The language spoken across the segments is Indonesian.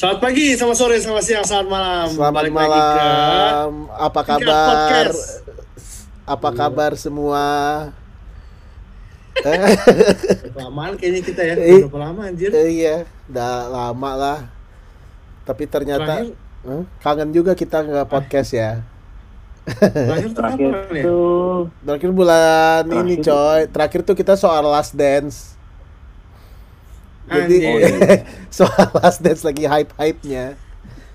Selamat pagi, selamat sore, selamat siang, selamat malam. Selamat Balik lagi ke malam. Apa kabar? Podcast. Apa kabar semua? eh, Kelamaan kayaknya kita ya. Eh. Berapa lama anjir? eh, iya, udah lama lah. Tapi ternyata Terakhir, eh, kangen juga kita nggak podcast ya. terakhir tuh Terakhir ya? tuh Terakhir bulan Terakhir. ini coy. Terakhir tuh kita soal last dance. Jadi Anjir. soal last dance lagi hype-hype-nya.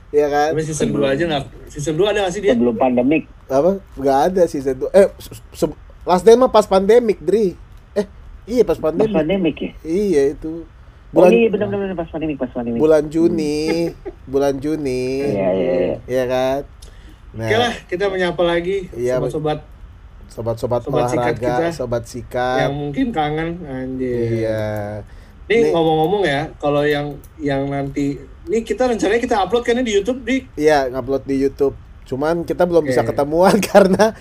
Ya kan? Tapi season 2 aja nggak. Season 2 ada nggak sih dia? sebelum pandemik. apa nggak ada sih satu eh se- se- last day mah pas pandemik Dri eh iya pas Pas pandemik pandemik ya? iya itu Oh bulan iya benar-benar pas pandemik, pas pandemik. bulan Juni bulan Juni Iya, iya, iya. Iya kan nah Oke lah, kita menyapa lagi Iya, sobat-sobat sobat-sobat Sobat sikat olahraga kita. sobat sikat yang mungkin kangen anjir. iya Nih Nih. ngomong-ngomong ya, kalau yang yang nanti ini kita rencananya kita upload kan di YouTube di iya ngupload di YouTube cuman kita belum bisa Oke. ketemuan karena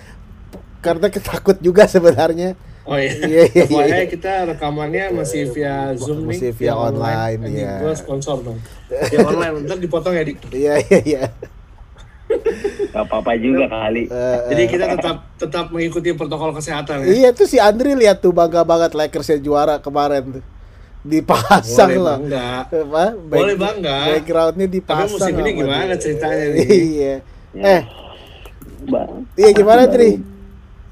karena ketakut juga sebenarnya Oh iya. Iya, iya, iya. kita rekamannya masih via Zoom Masih nih. via online, Anjing, iya. Gua sponsor dong. Via online, ntar dipotong ya, Dik. iya iya iya Gak apa-apa juga kali. Eh, Jadi eh. kita tetap tetap mengikuti protokol kesehatan ya. Iya tuh si Andri lihat tuh bangga banget Lakers juara kemarin tuh. Dipasang Boleh loh. bangga. Apa? Boleh bangga. Backgroundnya Tapi dipasang. musim ini gimana dia. ceritanya nih? Iya. Ya. Eh, Bang, iya gimana baru Tri?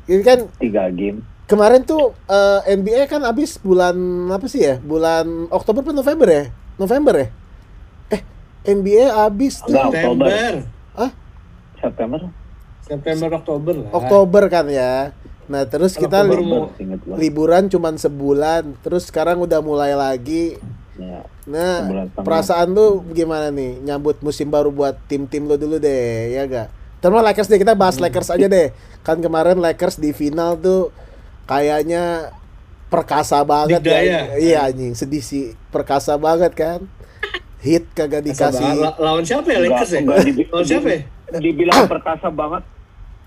Ini kan Tiga game. kemarin tuh eh, NBA kan habis bulan apa sih ya? Bulan Oktober atau November ya? November ya? Eh, NBA habis tuh. September, ah, September. September Oktober lah. Oktober kan ya. Nah, terus kita li- liburan cuman sebulan, terus sekarang udah mulai lagi Ya. Nah, perasaan lu gimana nih nyambut musim baru buat tim-tim lu dulu deh, ya gak? Terus Lakers deh, kita bahas Lakers aja deh. Kan kemarin Lakers di final tuh kayaknya perkasa banget ya. Iya anjing, sedih sih. Perkasa banget kan. Hit kagak dikasih. la- lawan siapa ya Lakers ya? Lawan siapa ya? Dibilang perkasa banget.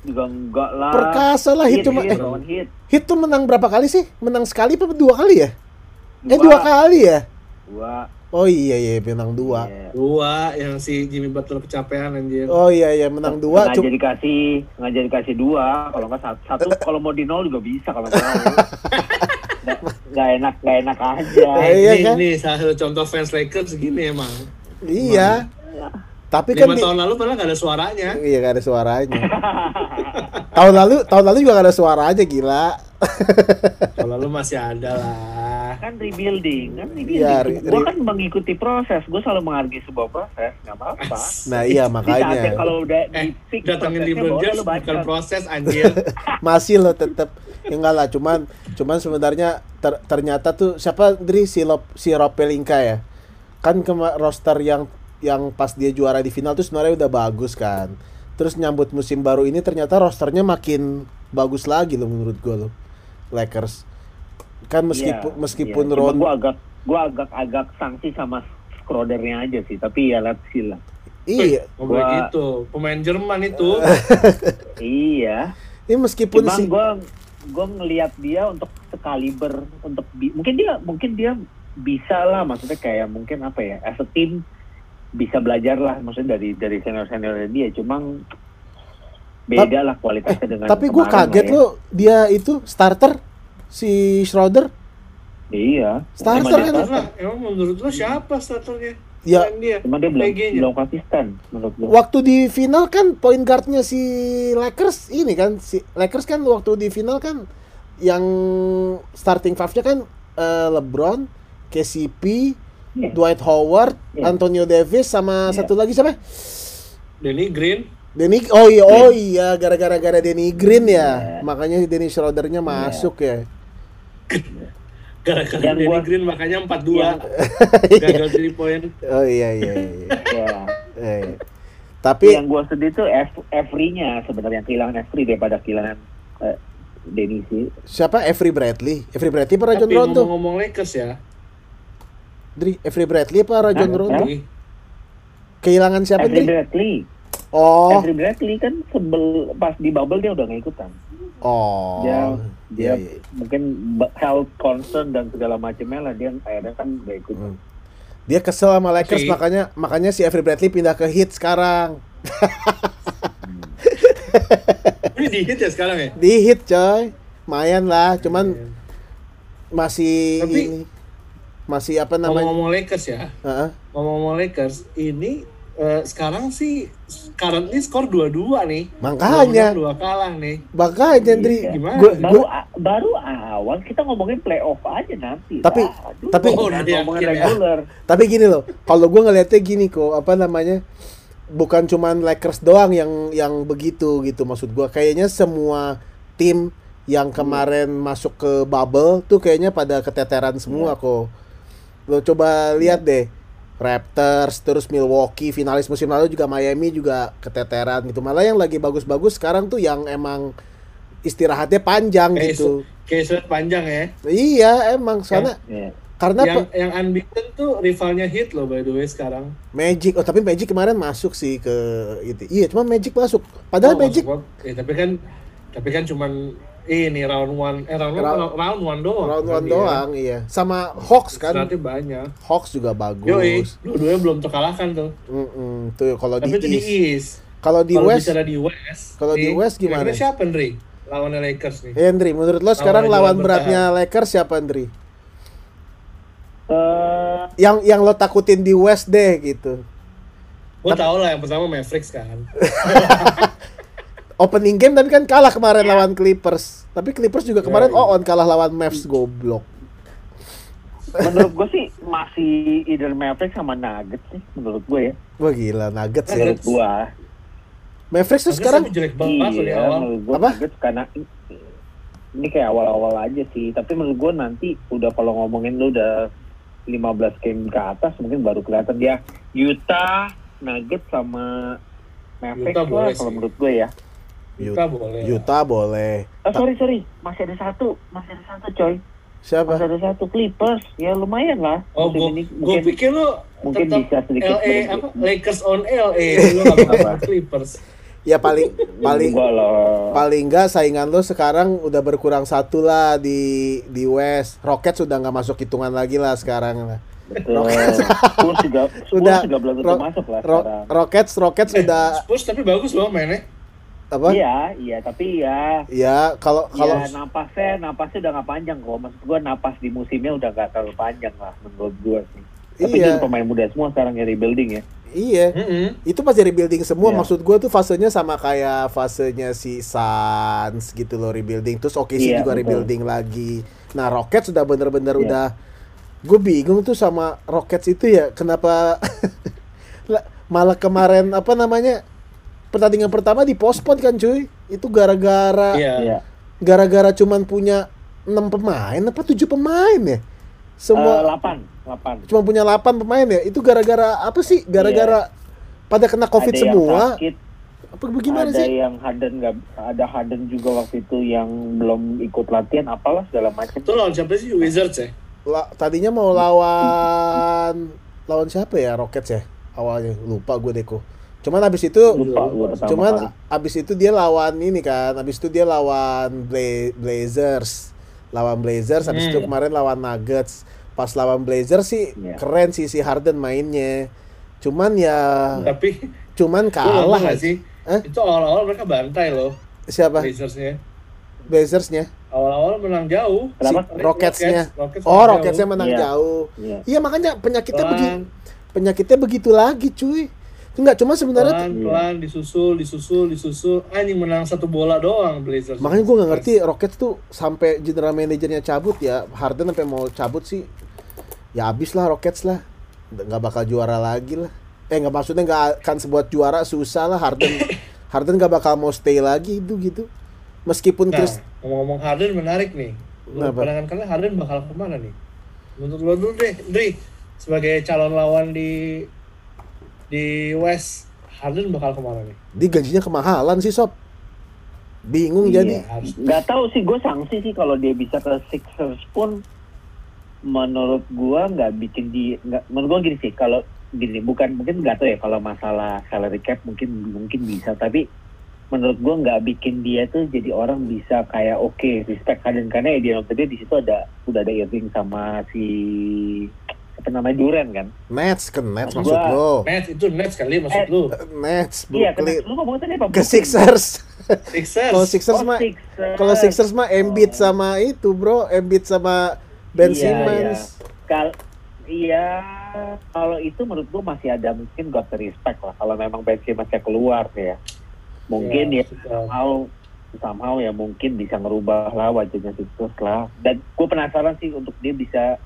Juga enggak lah. Perkasa lah hit cuma hit, eh, hit. hit tuh menang berapa kali sih? Menang sekali apa dua kali ya? Eh Dua. dua kali ya? Dua. Oh iya iya menang dua. Iya. Dua yang si Jimmy Butler kecapean anjir. Oh iya iya menang dua. Nggak jadi kasih, nggak jadi kasih dua. Kalau nggak satu, satu kalau mau di nol juga bisa kalau mau. Nggak- Nggak enak, nggak enak aja. Eh, iya ini, kan? ini salah satu contoh fans Lakers gini emang. Iya. Tapi kan di- tahun lalu padahal gak ada suaranya. Iya gak ada suaranya. tahun lalu tahun lalu juga gak ada suaranya gila. Tahun lalu masih ada lah. kan rebuilding kan rebuilding Iya, re- gue re- kan mengikuti proses gue selalu menghargai sebuah proses nggak apa-apa Nah iya Di makanya kalau udah Eh, di boleh James lu bukan proses anjir. masih lo tetep ya enggak lah cuman cuman sebenarnya ter- ternyata tuh siapa Dri si Lop, si Rob Pelinka ya kan kema- roster yang yang pas dia juara di final tuh sebenarnya udah bagus kan terus nyambut musim baru ini ternyata rosternya makin bagus lagi lo menurut gue lo Lakers kan meskipun Iya, meskipun iya. Ron gue agak gue agak agak sanksi sama Schroedernya aja sih tapi ya let's see lah iya Ngomong Gua- gitu. Pemain Jerman itu. iya ini meskipun cuman si gue gue ngelihat dia untuk sekaliber untuk bi- mungkin dia mungkin dia bisa lah maksudnya kayak mungkin apa ya as a team bisa belajar lah maksudnya dari dari senior senior dia cuma beda lah kualitasnya dengan Tapi gue kaget ya. lo dia itu starter si Schroeder. iya Starter kan? starter. Lah, emang menurut lo siapa starternya? Ya. Dia. cuma dia belum belum konsisten menurut gue Waktu di final kan point guardnya si Lakers ini kan si Lakers kan waktu di final kan yang starting five-nya kan eh, LeBron, KCP, Iya. Dwight Howard, Iya. Antonio Davis sama Iya. satu lagi siapa? Danny Green. Denny oh iya oh iya gara-gara gara Denny Green ya. Iya. Makanya Denny Schroedernya masuk ya. Gara-gara Danny gua- Green makanya 4-2. Yang- Gagal 3 point. Oh iya iya iya. ya. Eh. Tapi yang gue sedih tuh F Every-nya sebenarnya kehilangan Every daripada kehilangan eh, Denny sih siapa Avery Bradley? Avery Bradley apa Rajon Tapi ngomong-ngomong Lakers ya. Dri, Avery Bradley apa Rajon Hah? Rondo? Ih, Kehilangan siapa Avery Dri? Bradley Oh, Avery Bradley kan sebel pas di bubble dia udah nggak ikutan oh. dia dia Iya, iya. mungkin health concern dan segala macamnya lah dia akhirnya kan nggak ikut Hmm. Dia kesel sama Lakers Tapi- makanya makanya si Avery Bradley pindah ke Heat sekarang. Ini di hit ya sekarang ya? Di Heat coy. Mayan lah, cuman Iya. masih Tapi- ini masih apa namanya? Ngomong-ngomong Lakers ya, Heeh. ngomong-ngomong Lakers, ini eh, sekarang sih currently skor 2-2 nih. Makanya. Dua kalah nih. Makanya Dri, Iya. Gimana? gua, baru gua- a- baru awal kita ngomongin playoff aja nanti. Tapi- lah. Aduh, tapi- Oh, udah ngomongin yakin ya. regular. tapi gini loh, kalau gua ngeliatnya gini kok, apa namanya? Bukan cuman Lakers doang yang yang begitu gitu maksud gua. Kayaknya semua tim yang kemarin masuk ke bubble tuh kayaknya pada keteteran semua kok. Lo coba lihat deh. Raptors, terus Milwaukee, finalis musim lalu juga Miami juga keteteran gitu. Malah yang lagi bagus-bagus sekarang tuh yang emang istirahatnya panjang Kayak gitu. Kayak panjang ya. Iya, emang soalnya Iya. karena yang yang unbeaten tuh rivalnya hit loh by the way sekarang. Magic, oh tapi Magic kemarin masuk sih ke itu. Iya, cuma Magic masuk. Padahal Oh, Magic gua- eh, tapi kan tapi kan cuman ini round one eh round Round- one round one doang. round one dia. doang, iya. Sama Hawks kan. Istirahatnya banyak. Hawks juga bagus. Yoi, dua-duanya belum terkalahkan tuh. Mm-mm, tuh kalau di Tapi itu di East. East. Kalau di Kalau West, bicara di West, Kalau di West gimana? siapa Ndri? Lawannya Lakers nih. Hendry, menurut lo sekarang Lawan lawan beratnya Lakers siapa, Hendry? Eh, Yang yang lo takutin di West deh gitu. Gue tau lah yang pertama Mavericks kan. Opening game tapi kan kalah kemarin lawan Clippers. Tapi Clippers juga kemarin Ya, iya. oh on kalah lawan Mavs goblok. menurut gue sih masih either Mavericks sama Nuggets sih menurut gue ya. Wah gila Nuggets ya. Menurut gue. Mavericks tuh sekarang jelek banget Iya, awal. menurut gue Apa? Nuggets karena ini kayak awal-awal aja sih. Tapi menurut gue nanti udah kalau ngomongin lu udah 15 game ke atas mungkin baru kelihatan dia Utah, Nuggets sama Mavericks lah kalau menurut gue ya. Kita boleh. Utah boleh. Oh sorry sorry, masih ada satu, masih ada satu coy, Siapa? masih ada satu Clippers, ya lumayan lah. Oh, gue mungkin pikir lu mungkin bisa sedikit LA apa Lakers on LA lu nggak apa Clippers. Ya paling paling Gua loh. paling enggak saingan lo sekarang udah berkurang satu lah di di West. Rockets sudah nggak masuk hitungan lagi lah sekarang lah. Betul. Spurs juga, Spurs Udah, juga belum masuk lah Ro- sekarang. Rockets Rockets Eh, udah Spurs tapi bagus loh mainnya. Apa? Iya, iya, tapi ya, Ya kalau kalau ya napasnya, napasnya udah nggak panjang kok. Maksud gua napas di musimnya udah nggak terlalu panjang lah menurut gua sih. Tapi Iya. pemain muda semua sekarang yang rebuilding ya. iya Mm-mm. itu pasti rebuilding semua. Iya. Maksud gua tuh fasenya sama kayak fasenya si Suns gitu loh rebuilding. Terus OKC Iya, juga betul. rebuilding lagi. Nah Rockets sudah bener-bener Iya. udah gue bingung tuh sama Rockets itu ya kenapa lah, malah kemarin apa namanya pertandingan pertama dipospon kan cuy. Itu gara-gara Iya. Iya. gara-gara cuman punya enam pemain apa tujuh pemain ya? Eh, semua Delapan, delapan. cuma punya 8 pemain ya? Itu gara-gara apa sih? Gara-gara pada kena covid ada semua? Yang sakit, apa bagaimana ada sih? yang Harden nggak, ada Harden juga waktu itu yang belum ikut latihan, apalah segala macam. Itu lawan siapa sih? Wizards ya? La- tadinya mau lawan lawan siapa ya? Rockets ya? Awalnya. Lupa gue deko cuman abis itu Lupa cuman abis itu dia lawan ini kan abis itu dia lawan Bla- Blazers lawan Blazers abis Hmm. itu kemarin lawan Nuggets pas lawan Blazers sih Iya. keren sih si Harden mainnya cuman ya Tapi cuman kalah nggak sih? Hah? Itu awal-awal mereka bantai loh siapa Blazersnya. Blazersnya Awal-awal menang jauh. Kenapa? Si- Rocketsnya Rockets oh menang Rocketsnya jauh. menang Iya. jauh Iya. iya makanya penyakitnya begitu penyakitnya begitu lagi cuy Enggak, cuma sebenarnya tuh- pelan-pelan disusul disusul disusul. Anjing menang satu bola doang Blazers. Makanya gue nggak ngerti Rockets tuh sampai general manajernya cabut ya Harden sampai mau cabut sih. Ya habis lah Rockets lah. Nggak bakal juara lagi lah. Eh nggak maksudnya nggak akan sebuat juara susah lah Harden. Harden nggak bakal mau stay lagi itu gitu. Meskipun nah Chris ngomong-ngomong Harden menarik nih. Kenapa? pandangan kalian Harden bakal ke mana nih? Menurut lo dulu deh Dri sebagai calon lawan di di West Harden bakal ke mana nih di gajinya kemahalan sih sob bingung Iya. jadi harus nggak tahu sih gue sanksi sih kalau dia bisa ke Sixers pun menurut gua nggak bikin di nggak menurut gua gini sih kalau gini bukan mungkin nggak tahu ya kalau masalah salary cap mungkin mungkin bisa tapi menurut gua nggak bikin dia tuh jadi orang bisa kayak oke respect Harden karena ya dia waktu dia di situ ada udah ada Irving sama si apa namanya Duren kan. Nets ke Nets Maksud maksud lo. Nets itu Nets kali maksud Eh, lu. Nets Iya, kan Brooklyn lu ngomong tadi apa? ke Brooklyn? Sixers. Sixers. Kalau Sixers Oh, mah kalau Sixers mah Embiid Oh. sama itu, Bro. Embiid sama Ben Iya, Simmons. Kal iya, kalau itu menurut gua masih ada mungkin got the respect lah. Kalau memang Ben Simmons-nya keluar ya, mungkin Iya, ya somehow somehow ya mungkin bisa ngerubah lah wajahnya Sixers lah. Dan gue penasaran sih untuk dia bisa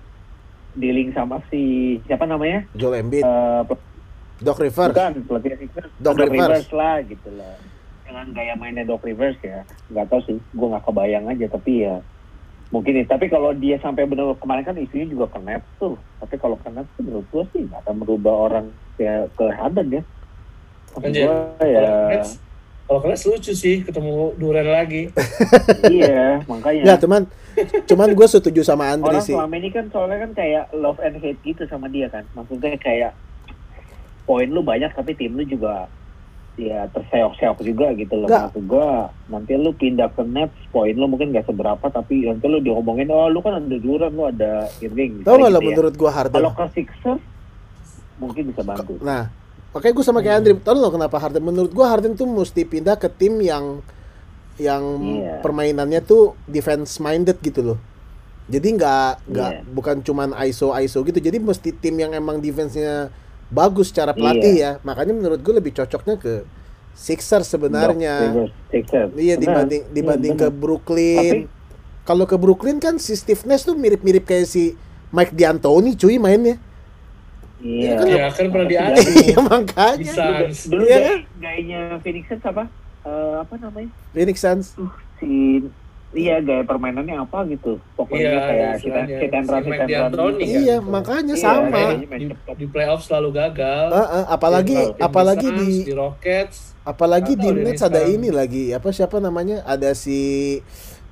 dealing sama si siapa namanya? Joel Embiid, Eh, Doc Rivers. bukan pelatih Sixers, Doc Doc Rivers. Rivers lah gitu lah. Dengan gaya mainnya Doc Rivers ya, nggak tahu sih, gue nggak kebayang aja tapi ya mungkin nih. Tapi kalau dia sampai benar kemarin kan isunya juga ke Nets tuh. Tapi kalau ke Nets tuh menurut gue sih nggak akan merubah orang ya ke Harden ya. Anjir, gua ya Nets, kalau ke Nets lucu sih ketemu Duren lagi. iya makanya. Ya, cuman cuman gue setuju sama Andri orang sih. selama ini kan soalnya kan kayak love and hate gitu sama dia kan maksudnya kayak poin lu banyak tapi tim lu juga ya terseok-seok juga gitu loh Nggak. maksud gua nanti lu pindah ke Nets poin lu mungkin gak seberapa tapi nanti lu diomongin oh lu kan ada Durant lu ada Irving misalnya lo gitu ya. menurut gue Harden? kalau ke Sixers mungkin bisa bantu Nah, makanya gue sama kayak Andri. Tahu lo kenapa Harden? Menurut gue Harden tuh mesti pindah ke tim yang yang Iya. permainannya tuh defense minded gitu loh. Jadi nggak nggak Iya. bukan cuman ISO ISO gitu. Jadi mesti tim yang emang defense-nya bagus secara pelatih Iya. ya. Makanya menurut gue lebih cocoknya ke Sixers sebenarnya. Sixers, Sixers. Iya Benar. dibanding Iya, dibanding ke benar. Brooklyn. Kalau ke Brooklyn kan si Steve Nash tuh mirip-mirip kayak si Mike D'Antoni cuy mainnya. Iya kan- Ya kan pernah diadu. Iya makanya. Bisa. dulu Iya kan? gayanya Phoenix Suns apa Eh, apa namanya Phoenix Suns. si iya gaya permainannya apa gitu pokoknya Iya, kayak kita kita gitu. kan? Iya, makanya Iya, sama. Di, di playoff selalu gagal. Eh, eh, apalagi Di- di apalagi di di Rockets. apalagi di Nets ada ini lagi apa siapa namanya ada si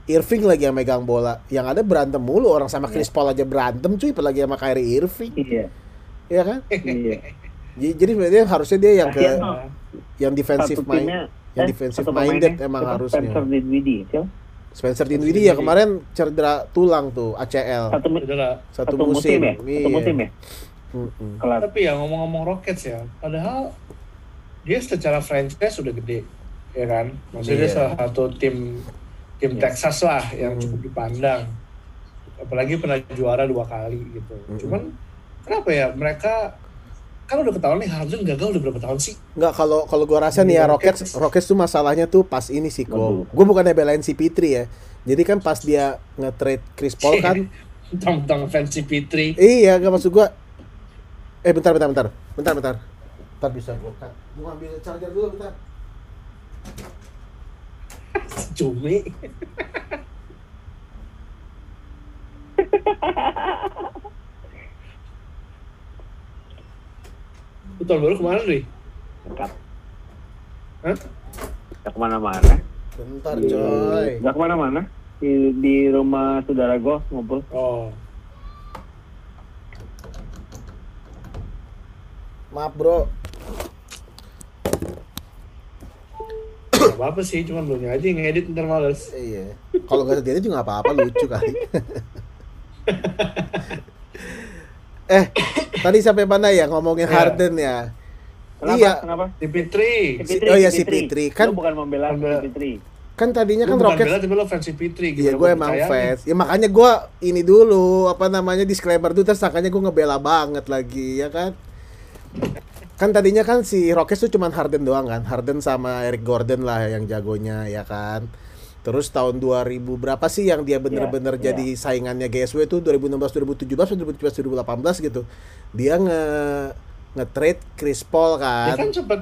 Irving lagi yang megang bola yang ada berantem mulu orang sama Chris Paul aja berantem cuy apalagi sama Kyrie Irving iya ya kan iya J- jadi sebenarnya harusnya dia yang ke yang defensive mind timnya yang eh, defensive minded emang harusnya. Spencer Dinwiddie? Spencer Dinwiddie ya kemarin cedera tulang tuh ACL satu, satu, satu musim, ya Iya. satu musim ya Tapi ya ngomong-ngomong Rockets ya, padahal dia secara franchise sudah gede, ya kan? Maksudnya Iya. salah satu tim tim Iya. Texas lah yang cukup dipandang. Apalagi pernah juara dua kali gitu. Hmm. Cuman kenapa ya mereka kan udah ketahuan nih Harden gagal udah berapa tahun sih? Nggak kalau kalau gua rasa nih ya Di Rockets Rockets. Tuh masalahnya tuh pas ini sih kok. Gue bukannya belain si Pitri ya. Jadi kan pas dia nge-trade Chris Paul kan Tentang fans CP3 Iya, gak maksud gua. Eh bentar bentar bentar. Bentar bentar. Bentar bisa gua cut. Gua ambil charger dulu bentar. cumi. Lu tahun baru ke mana nih? Lengkap. Hah? Gak ke mana-mana Bentar Di- coy. Gak ke mana-mana di, di rumah saudara gue ngumpul Oh, Maaf bro. gak apa-apa sih, cuman lu aja yang ngedit ntar males. Eh, Iya. Kalau nggak jadi juga nggak apa-apa lucu kali. eh, tadi sampai mana ya ngomongin Iya. Harden ya? Kenapa? Iya. Kenapa? CP3. Si- oh iya, si Fitri. Kan- Lu bukan membela si Membela- Fitri. Kan tadinya Lu kan bukan Rockets bela, tapi lu fans CP3 gitu. Iya gue emang fans. Ya makanya gue ini dulu apa namanya disclaimer dulu terus sangkanya gue ngebela banget lagi ya kan. Kan tadinya kan si Rockets tuh cuman Harden doang kan. Harden sama Eric Gordon lah yang jagonya ya kan. Terus tahun 2000 berapa sih yang dia bener-bener Iya, jadi saingannya GSW tuh 2016 2017 2017 2018 gitu. Dia nge nge-trade Chris Paul kan. kan sempet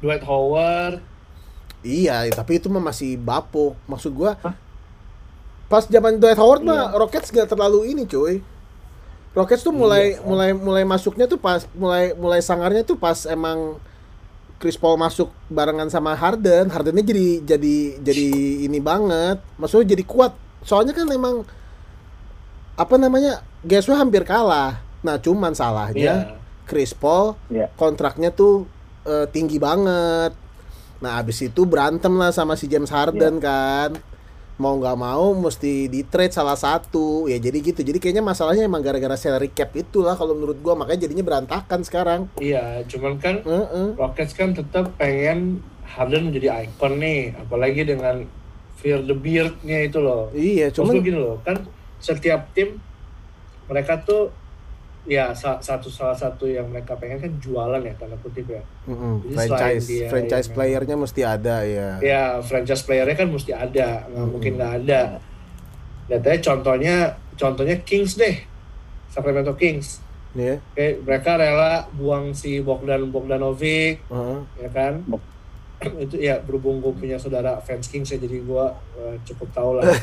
Dwight Howard. Iya, tapi itu mah masih bapuk. Maksud gua pas zaman Dwight Howard mah Iya. Rockets gak terlalu ini, cuy. Rockets tuh mulai Iya. mulai mulai masuknya tuh pas mulai mulai sangarnya tuh pas emang Chris Paul masuk barengan sama Harden. Hardennya jadi jadi jadi ini banget. Maksudnya jadi kuat. Soalnya kan emang apa namanya? GSW hampir kalah. Nah, cuman salahnya Iya. Chris Paul Iya. kontraknya tuh eh, tinggi banget. Nah, abis itu berantem lah sama si James Harden kan. Mau nggak mau mesti di trade salah satu. Ya jadi gitu. Jadi kayaknya masalahnya emang gara-gara salary cap itulah kalau menurut gua. Makanya jadinya berantakan sekarang. Iya, cuman kan Heeh. Rockets kan tetap pengen Harden menjadi ikon nih, apalagi dengan Fear the Beard-nya itu loh. iya cuman gini loh, kan setiap tim mereka tuh ya sa- satu salah satu yang mereka pengen kan jualan ya tanda kutip ya. Jadi franchise dia franchise yang- playernya mesti ada ya Ya franchise playernya kan mesti ada, nggak Hmm. mungkin nggak ada. Lihatnya contohnya contohnya Kings deh, Sacramento Kings. ya Oke, mereka rela buang si Bogdan Bogdanovic, Heeh. ya kan? Bok- itu ya berhubung gue punya saudara fans Kings ya jadi gue uh, cukup tahu lah.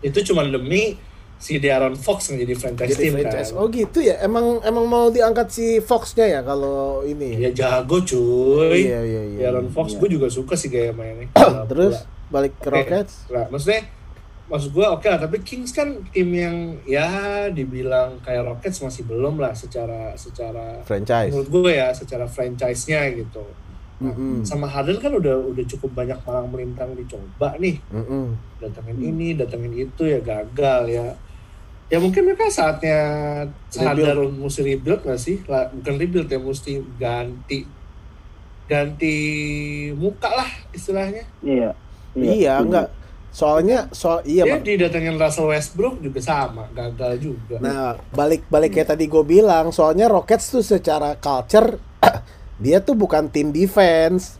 itu cuma demi si De'Aaron Fox yang jadi franchise jadi team franchise kan. oh gitu ya emang emang mau diangkat si Fox-nya ya kalau ini Ya jago cuy. iya iya iya De'Aaron Fox Iya. gue juga suka sih gaya mainnya. terus balik ke Oke. Rockets Nah, maksudnya maksud gue oke lah tapi Kings kan tim yang ya dibilang kayak Rockets masih belum lah secara secara franchise menurut gue ya secara franchise-nya gitu. Nah, Mm-mm. sama Harden kan udah udah cukup banyak malang melintang dicoba nih Mm-mm. datengin ini datengin itu ya gagal ya ya mungkin mereka saatnya sadar mesti rebuild nggak sih lah, bukan rebuild ya mesti ganti ganti muka lah istilahnya Iya. iya enggak soalnya soal iya dia didatengin Russell Westbrook juga sama gagal juga Nah, balik balik kayak tadi gue bilang, soalnya Rockets tuh secara culture dia tuh bukan tim defense.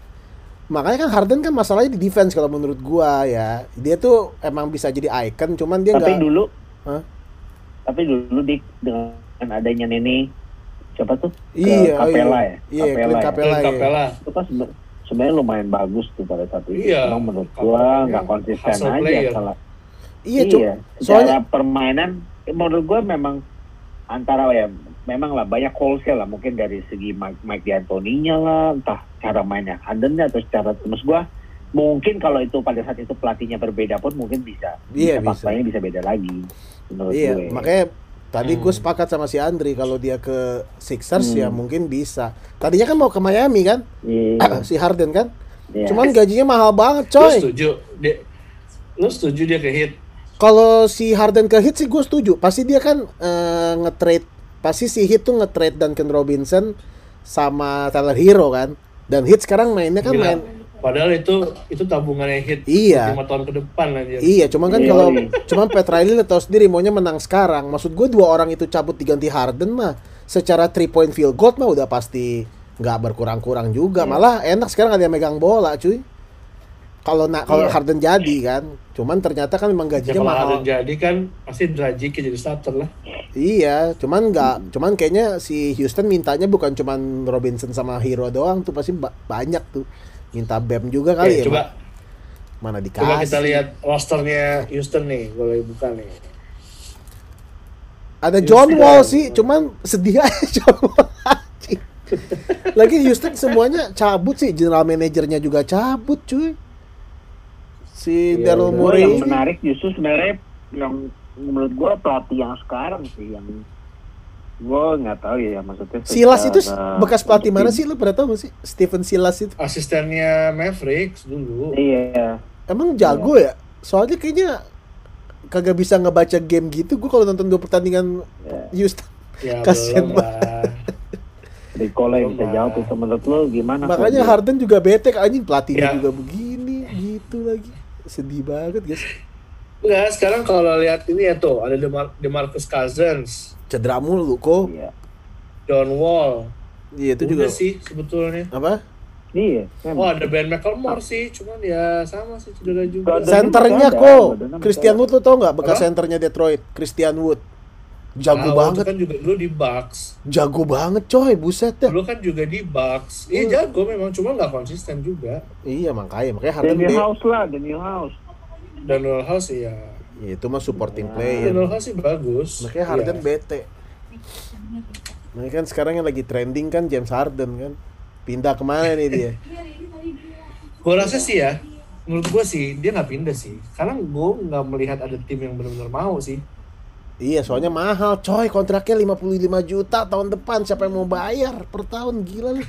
Makanya kan Harden kan masalahnya di defense kalau menurut gua ya. Dia tuh emang bisa jadi icon, cuman dia Tapi nggak dulu, Hah? Tapi dulu di dengan adanya Nene siapa tuh? Ke iya, Capella iya, ya? iya, Capella Clint ya? Capella, Clint ya. Capella Itu kan sebe- sebenarnya lumayan bagus tuh pada saat itu. Iya. Cuma menurut gua ya, nggak konsisten hustle aja player. salah. Iya. Iya. Soalnya permainan, eh, menurut gua memang antara ya memang lah banyak holes lah mungkin dari segi Mike, Mike D'Antoni-nya lah entah cara mainnya Harden atau secara terus gua mungkin kalau itu pada saat itu pelatihnya berbeda pun mungkin bisa Iya, bisa bisa. faktanya bisa beda lagi menurut iya, gue makanya tadi gue Hmm. sepakat sama si Andri kalau dia ke Sixers Hmm. ya mungkin bisa. Tadinya kan mau ke Miami kan, iya, si Harden kan. iya. Cuman gajinya mahal banget, lu coy. setuju dia lu setuju dia ke hit Kalau si Harden ke Heat sih gue setuju. Pasti dia kan eh, nge-trade pasti si Heat tuh nge-trade Duncan Robinson sama Tyler Hero kan. Dan Heat sekarang mainnya kan Gila. main padahal itu itu tabungannya hit Iya. lima tahun ke depan aja Iya, cuman kan Iya, kalau iya. cuman Pat Riley lo tahu sendiri maunya menang sekarang. Maksud gue dua orang itu cabut diganti Harden mah secara three point field goal mah udah pasti nggak berkurang-kurang juga. Iya. Malah enak sekarang ada yang megang bola, cuy. Kalau nak kalau Iya. Harden jadi kan, cuman ternyata kan memang Ya, gajinya kalau mahal. Harden jadi kan pasti Dragic jadi starter lah Iya, cuman nggak, cuman kayaknya si Houston mintanya bukan cuman Robinson sama Hero doang tuh pasti ba- banyak tuh. Minta Bam juga kali ya. coba Ma- Mana dikasih. coba kita lihat rosternya Houston nih boleh buka nih Ada John Houston. Wall sih, cuman sedih aja John Wall. Lagi Houston semuanya cabut sih, general manajernya juga cabut, cuy. Si Iya, Daryl. Gua Morey yang menarik justru sebenarnya yang menurut gua pelatih yang sekarang sih yang gua nggak tahu ya maksudnya Silas itu bekas pelatih mana sih lu pernah tahu sih? Stephen Silas itu. asistennya Mavericks dulu iya Emang jago ya? Soalnya kayaknya kagak bisa ngebaca game gitu. Gue kalau nonton dua pertandingan ya. Houston ya Kasian Ricola yang bisa jawab itu menurut lo gimana Makanya? Harden juga bete anjing pelatihnya Ya. juga begini gitu lagi. Sedih banget guys. Enggak, sekarang kalau lihat ini ya tuh ada Demar Demarcus Cousins, Cedera mulu kok. iya John Wall. Iya itu Udah juga. sih sebetulnya. Apa? iya Oh memang. ada Ben McLemore sih, cuman ya sama sih cedera juga. Senternya kok. Christian. Wood lo tau nggak bekas Apa? senternya Detroit? Christian Wood. Jago Tahu, banget. kan juga dulu di Bucks. Jago banget coy, buset dah. Dulu kan juga di Bucks. Iya jago memang, cuma nggak konsisten juga. Iya makanya, makanya Harden Daniel House lah Daniel House Daniel House ya. Iya, itu mah supporting Ya. player. House sih bagus. Makanya Harden Iya. bete. Nah kan sekarang yang lagi trending kan James Harden kan. Pindah ke mana nih dia? Gue rasa sih ya, menurut gue sih dia nggak pindah sih. Karena gue nggak melihat ada tim yang benar-benar mau sih. iya, soalnya mahal coy, kontraknya 55 juta tahun depan. Siapa yang mau bayar per tahun? Gila lu.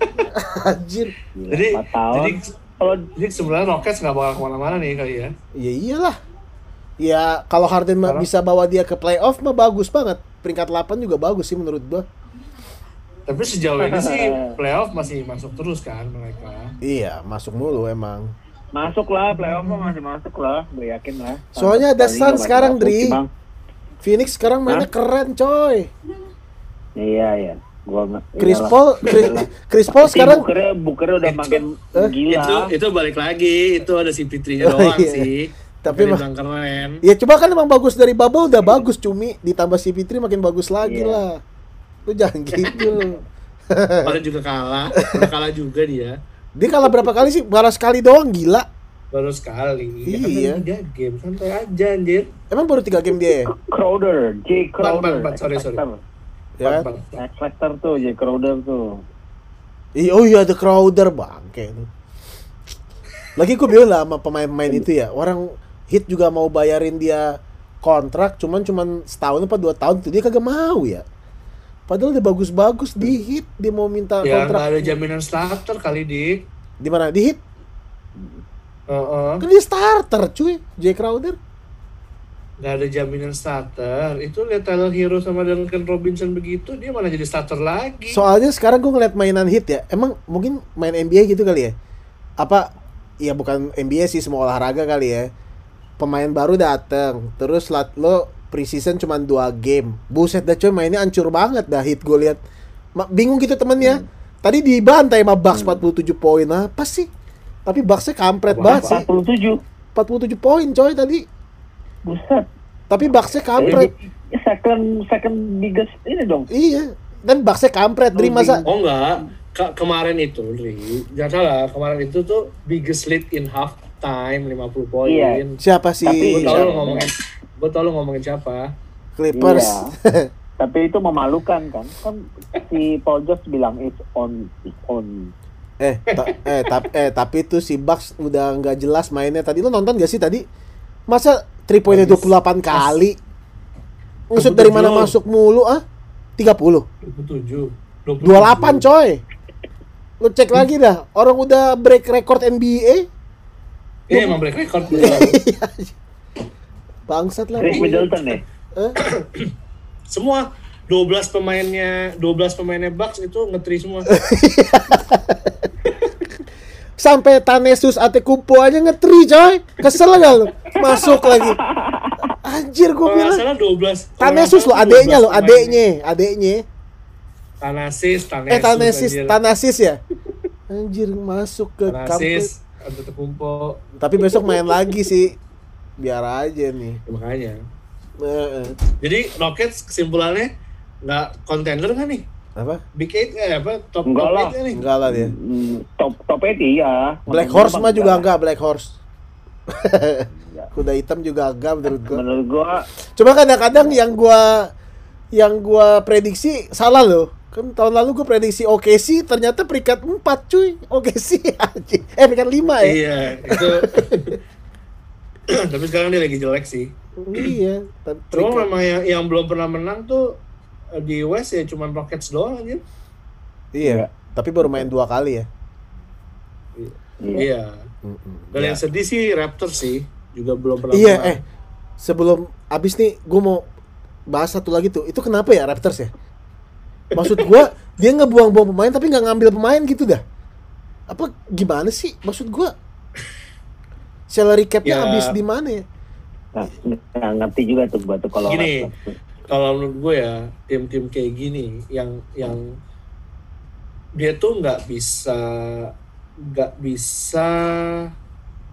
Anjir. Gila, Jadi, tahun jadi kalau Jadi sebenarnya Rockets nggak bakal ke mana-mana nih kali ya. Ya iyalah. Ya kalau Harden mah Karena- bisa bawa dia ke playoff mah bagus banget. Peringkat 8 juga bagus sih menurut gua. Tapi sejauh ini sih playoff masih masuk terus kan mereka. Iya, masuk mulu emang. masuk lah playoff mah masih masuk lah gue yakin lah Soalnya ada juga sekarang, masuk, Dri. Bang. Phoenix sekarang mainnya keren, coy. iya iya gua Chris iyalah. Paul, Chris, Chris Paul sekarang bukernya bukernya udah makin Eh? gila Itu itu balik lagi, itu ada si Fitrinya Oh, doang iya. sih. Tapi bilang keren. Ya coba kan emang bagus dari bubble udah bagus cumi ditambah si Fitri makin bagus lagi Iya. lah. Lu jangan gitu lu. Kemarin juga kalah, udah kalah juga dia. Dia kalah berapa kali sih? Baru sekali doang gila. Baru sekali. Ya kan Iya. baru tiga game, santai aja anjir. Emang baru tiga game dia ya? Crowder J Crowder Ban, ban, sorry, sorry. X-Factor. Ya kan? Bang, X Factor tuh J Crowder tuh Iya, oh iya ada Crowder bangke itu. Lagi gue bilang lah sama pemain-pemain itu ya, orang hit juga mau bayarin dia kontrak, cuman cuman setahun apa dua tahun tuh dia kagak mau ya. Padahal udah bagus-bagus di hit dia mau minta Ya kontrak. nggak ada jaminan starter kali dik. Di mana? Di hit? Heeh. Kan dia starter cuy, Jay Crowder. Nggak ada jaminan starter. Itu lihat Tyler Hero sama Duncan Robinson begitu, dia mana jadi starter lagi. Soalnya sekarang gue ngeliat mainan hit ya, emang mungkin main NBA gitu kali ya? Apa? Ya bukan NBA sih semua olahraga kali ya. Pemain baru dateng, terus lat lo preseason cuma dua game. Buset dah coy mainnya hancur banget dah hit gue lihat. Ma- Bingung gitu temennya. Tadi dibantai sama Bucks 47 poin apa sih? Tapi Bucksnya kampret banget sih. 47 47 poin coy tadi. buset Tapi Bucksnya kampret. Second second biggest ini dong Iya. Dan Bucksnya kampret. Dri masa Oh enggak, Ke- kemarin itu, Dri, jangan salah, kemarin itu tuh biggest lead in half time 50 poin. Iya. siapa sih? Tapi- Gue tau lu Iya. ngomongin, gue tau lu ngomongin siapa. Clippers. Iya. tapi itu memalukan kan kan si Paul George bilang it's on it's on Eh, ta- eh, tap- eh, tapi tuh si Bucks udah nggak jelas mainnya tadi. Lo nonton gak sih tadi? Masa 3 poinnya 28 kali? Usut dari mana 27. masuk mulu ah? 30. 27. 28 coy. Lo cek lagi dah. Orang udah break record NBA. Iya emang break record. Bangsat lah. Chris. Middleton ya Eh, semua 12 pemainnya 12 pemainnya Bucks itu ngetri semua. Sampai Tanesus Atekupo aja ngetri coy. Kesel gak lo? Masuk lagi. Anjir gue bilang. salah 12. kalau Tanesus lo, adeknya 12 lo, adeknya, adeknya. Tanasis, Tanesus. Eh Tanesis. Tanasis ya? Anjir masuk ke kampus. Antetokounmpo. Tapi besok main lagi sih. Biar aja nih. Ya, makanya. Jadi Rockets kesimpulannya nggak contender kan nih? Apa? Big Eight eh apa top Enggak top lah. eight nih? Enggak lah dia. Hmm, top top 8 iya Black Horse mah juga enggak. enggak, Black Horse. Kuda hitam juga enggak menurut gua. menurut gua Coba kadang-kadang yang gua yang gua prediksi salah loh. Kan tahun lalu gua prediksi OKC ternyata peringkat 4 cuy. OKC anjing. Eh peringkat 5 ya. Iya, itu. Tapi sekarang dia lagi jelek sih. iya. Ter- Cuma peringkat- memang yang, yang belum pernah menang tuh eh, di West ya cuman Rockets doang aja. Iya. Tapi baru main dua kali ya. iya. Iya. Dan Ya. yang sedih sih Raptors sih juga belum pernah Iya, menang. eh sebelum abis nih gue mau bahas satu lagi tuh. Itu kenapa ya Raptors ya? Maksud gua dia ngebuang-buang pemain tapi nggak ngambil pemain gitu dah. Apa gimana sih? Maksud gua salary capnya Ya. habis di mana ya? Nah, nggak ngerti juga tuh gua tuh kalau Gini. Kalau menurut gue ya tim-tim kayak gini yang yang dia tuh nggak bisa nggak bisa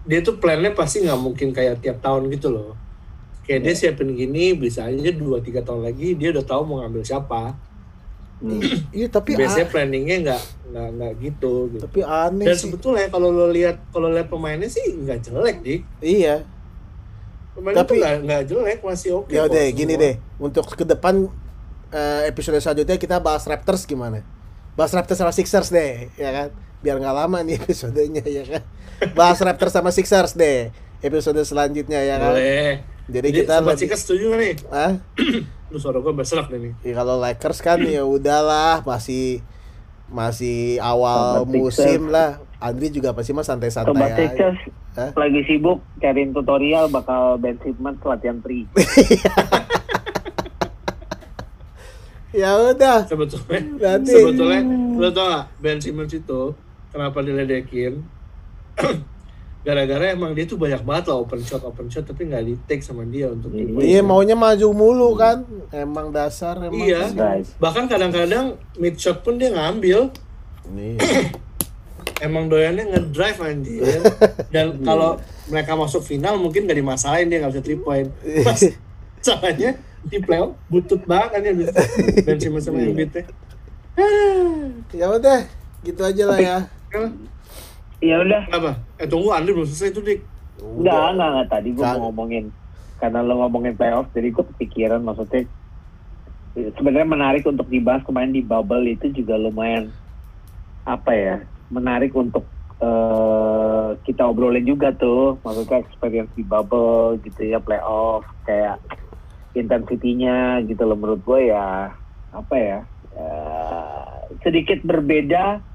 dia tuh plannya pasti nggak mungkin kayak tiap tahun gitu loh kayak dia siapin gini bisa aja dua tiga tahun lagi dia udah tahu mau ngambil siapa. Iya tapi biasanya planningnya nggak nggak nggak gitu, gitu. tapi aneh dan sih. sebetulnya kalau lo lihat kalau lihat pemainnya sih nggak jelek dik Iya. pemainnya Tapi- nggak nggak jelek masih oke Ya kok udah gini semua. deh. Untuk ke depan eh, episode selanjutnya kita bahas Raptors gimana? Bahas Raptors sama Sixers deh, ya kan? Biar nggak lama nih episodenya ya kan. Bahas Raptors sama Sixers deh episode selanjutnya ya kan. boleh Jadi, Jadi kita lebih- setuju nih ah, lu suara gue berserak nih ya kalau Lakers kan ya udahlah masih masih awal Sama musim Sixers. lah. Andri juga pasti mah santai-santai aja. Sixers Hah? lagi sibuk cariin tutorial bakal Ben Simmons latihan tri. Ya udah. sebetulnya Nanti. sebetulnya lo tau gak Ben Simmons itu kenapa diledekin gara-gara emang dia tuh banyak banget lah open shot open shot tapi nggak di take sama dia untuk Iya. Iya maunya maju mulu kan. Emang dasar emang. Iya. Guys, bahkan kadang-kadang mid shot pun dia ngambil Nih. emang doyannya ngedrive anjir dan kalau mereka masuk final mungkin gak dimasalahin dia nggak bisa three point pas salahnya di playoff butut banget kan ya Simmons sama Embiid teh Ya udah, gitu aja lah ya. Ya udah. apa eh tunggu Andri belum selesai itu dik. Enggak, enggak, enggak. Tadi gue mau ngomongin karena lo ngomongin playoff, jadi gue kepikiran maksudnya sebenarnya menarik untuk dibahas. Kemarin di bubble itu juga lumayan apa ya menarik untuk eh, kita obrolin juga tuh. Maksudnya experience di bubble gitu ya playoff kayak intensitinya gitu loh. Menurut gue ya apa ya eh, sedikit berbeda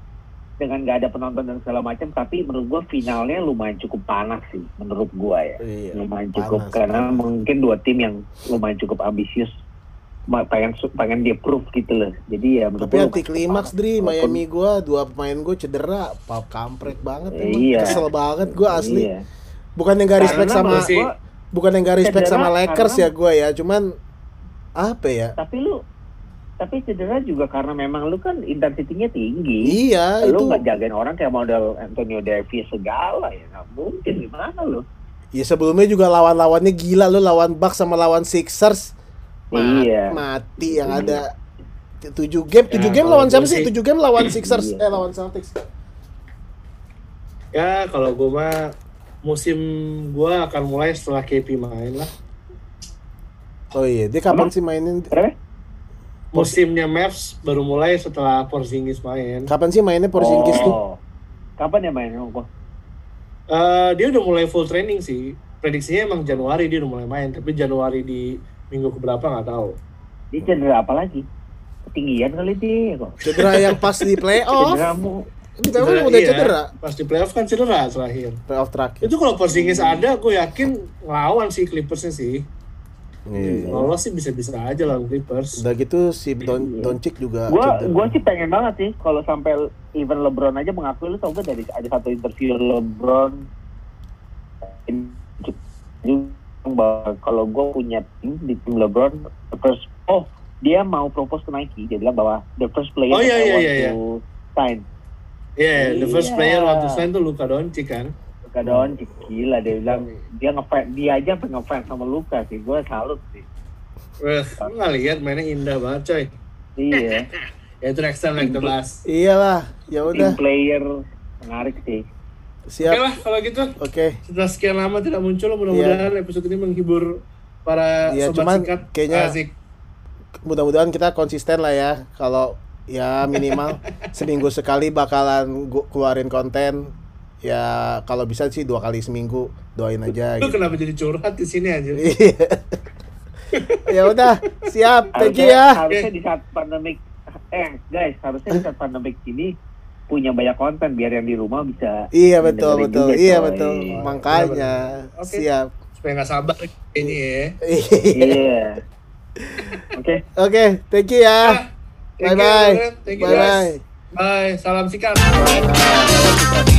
dengan nggak ada penonton dan segala macam tapi menurut gue finalnya lumayan cukup panas sih menurut gue ya Iya. lumayan cukup panas, karena panas. mungkin dua tim yang lumayan cukup ambisius pengen pengen dia proof gitu loh jadi ya menurut Tapi anti klimaks. Dri, Miami gua dua pemain gua cedera, pap kampret banget emang. Iya. Kesel banget gua asli. Iya. Bukan yang gak respect Karena sama gua, bukan yang gak respect sama Lakers karena- ya gua ya, cuman apa ya? tapi lu tapi cedera juga karena memang lu kan intensitinya tinggi Iya, lu itu nggak jagain orang kayak model Antonio Davis segala ya nggak mungkin gimana lu ya sebelumnya juga lawan-lawannya gila lu lawan Bucks sama lawan Sixers. Ma- Iya. Mati yang ada 7 game, 7 Ya, game lawan siapa sih? 7 game lawan Sixers, Iya. eh lawan Celtics. ya kalau gue mah musim gue akan mulai setelah KP main lah Oh iya, dia kapan Emang? sih mainin? Kenapa? Musimnya Mavs baru mulai setelah Porzingis main Kapan sih mainnya Porzingis tuh? oh. kapan ya main oh, Eh, dia udah mulai full training sih prediksinya emang Januari dia udah mulai main tapi Januari di minggu keberapa nggak tahu dia cedera apa lagi ketinggian kali dia kok Cedera yang pas di playoff. cedera mu Kita emang udah iya, cedera. pas di playoff kan cedera terakhir Playoff terakhir. itu kalau Porzingis ada gue yakin ngelawan sih Clippersnya sih Iya. lolos sih bisa-bisa aja lawan Clippers Udah gitu si Don Doncic juga gua cedera. gua sih pengen banget sih kalau sampai even LeBron aja mengakui lu tau gak dari ada satu interview LeBron kalau gue punya tim di tim LeBron the first oh dia mau propose ke Nike dia bilang bahwa the first player Oh, iya, that I iya, want iya, iya. to sign yeah the first Iya. player waktu sign tuh Luka Doncic kan Luka Doncic gila dia bilang dia ngefans dia aja pengen ngefans sama Luka sih gue salut sih Wah, lu nggak lihat mainnya indah banget coy iya ya itu next time like the blast Iyalah, ya udah. player menarik sih oke Siap. lah kalau gitu Oke. setelah sekian lama tidak muncul mudah-mudahan episode ini menghibur para Iya, sobat cuman singkat kayaknya- Asik. Mudah-mudahan kita konsisten lah ya. Kalau ya minimal seminggu sekali bakalan gua keluarin konten. Ya kalau bisa sih dua kali seminggu. Doain aja lu gitu. kenapa jadi curhat di sini aja Iya. ya udah, siap. Thank you ya. harusnya di saat pandemik eh guys harusnya di saat pandemik ini punya banyak konten biar yang di rumah bisa Iya betul betul. juga, Iya coy. betul. Makanya Oke. siap. supaya nggak sabar ini ya iya oke Oke, thank you ya. Thank Bye you, bye. Ren. Thank you, Bye guys. bye. bye salam sikat Bye.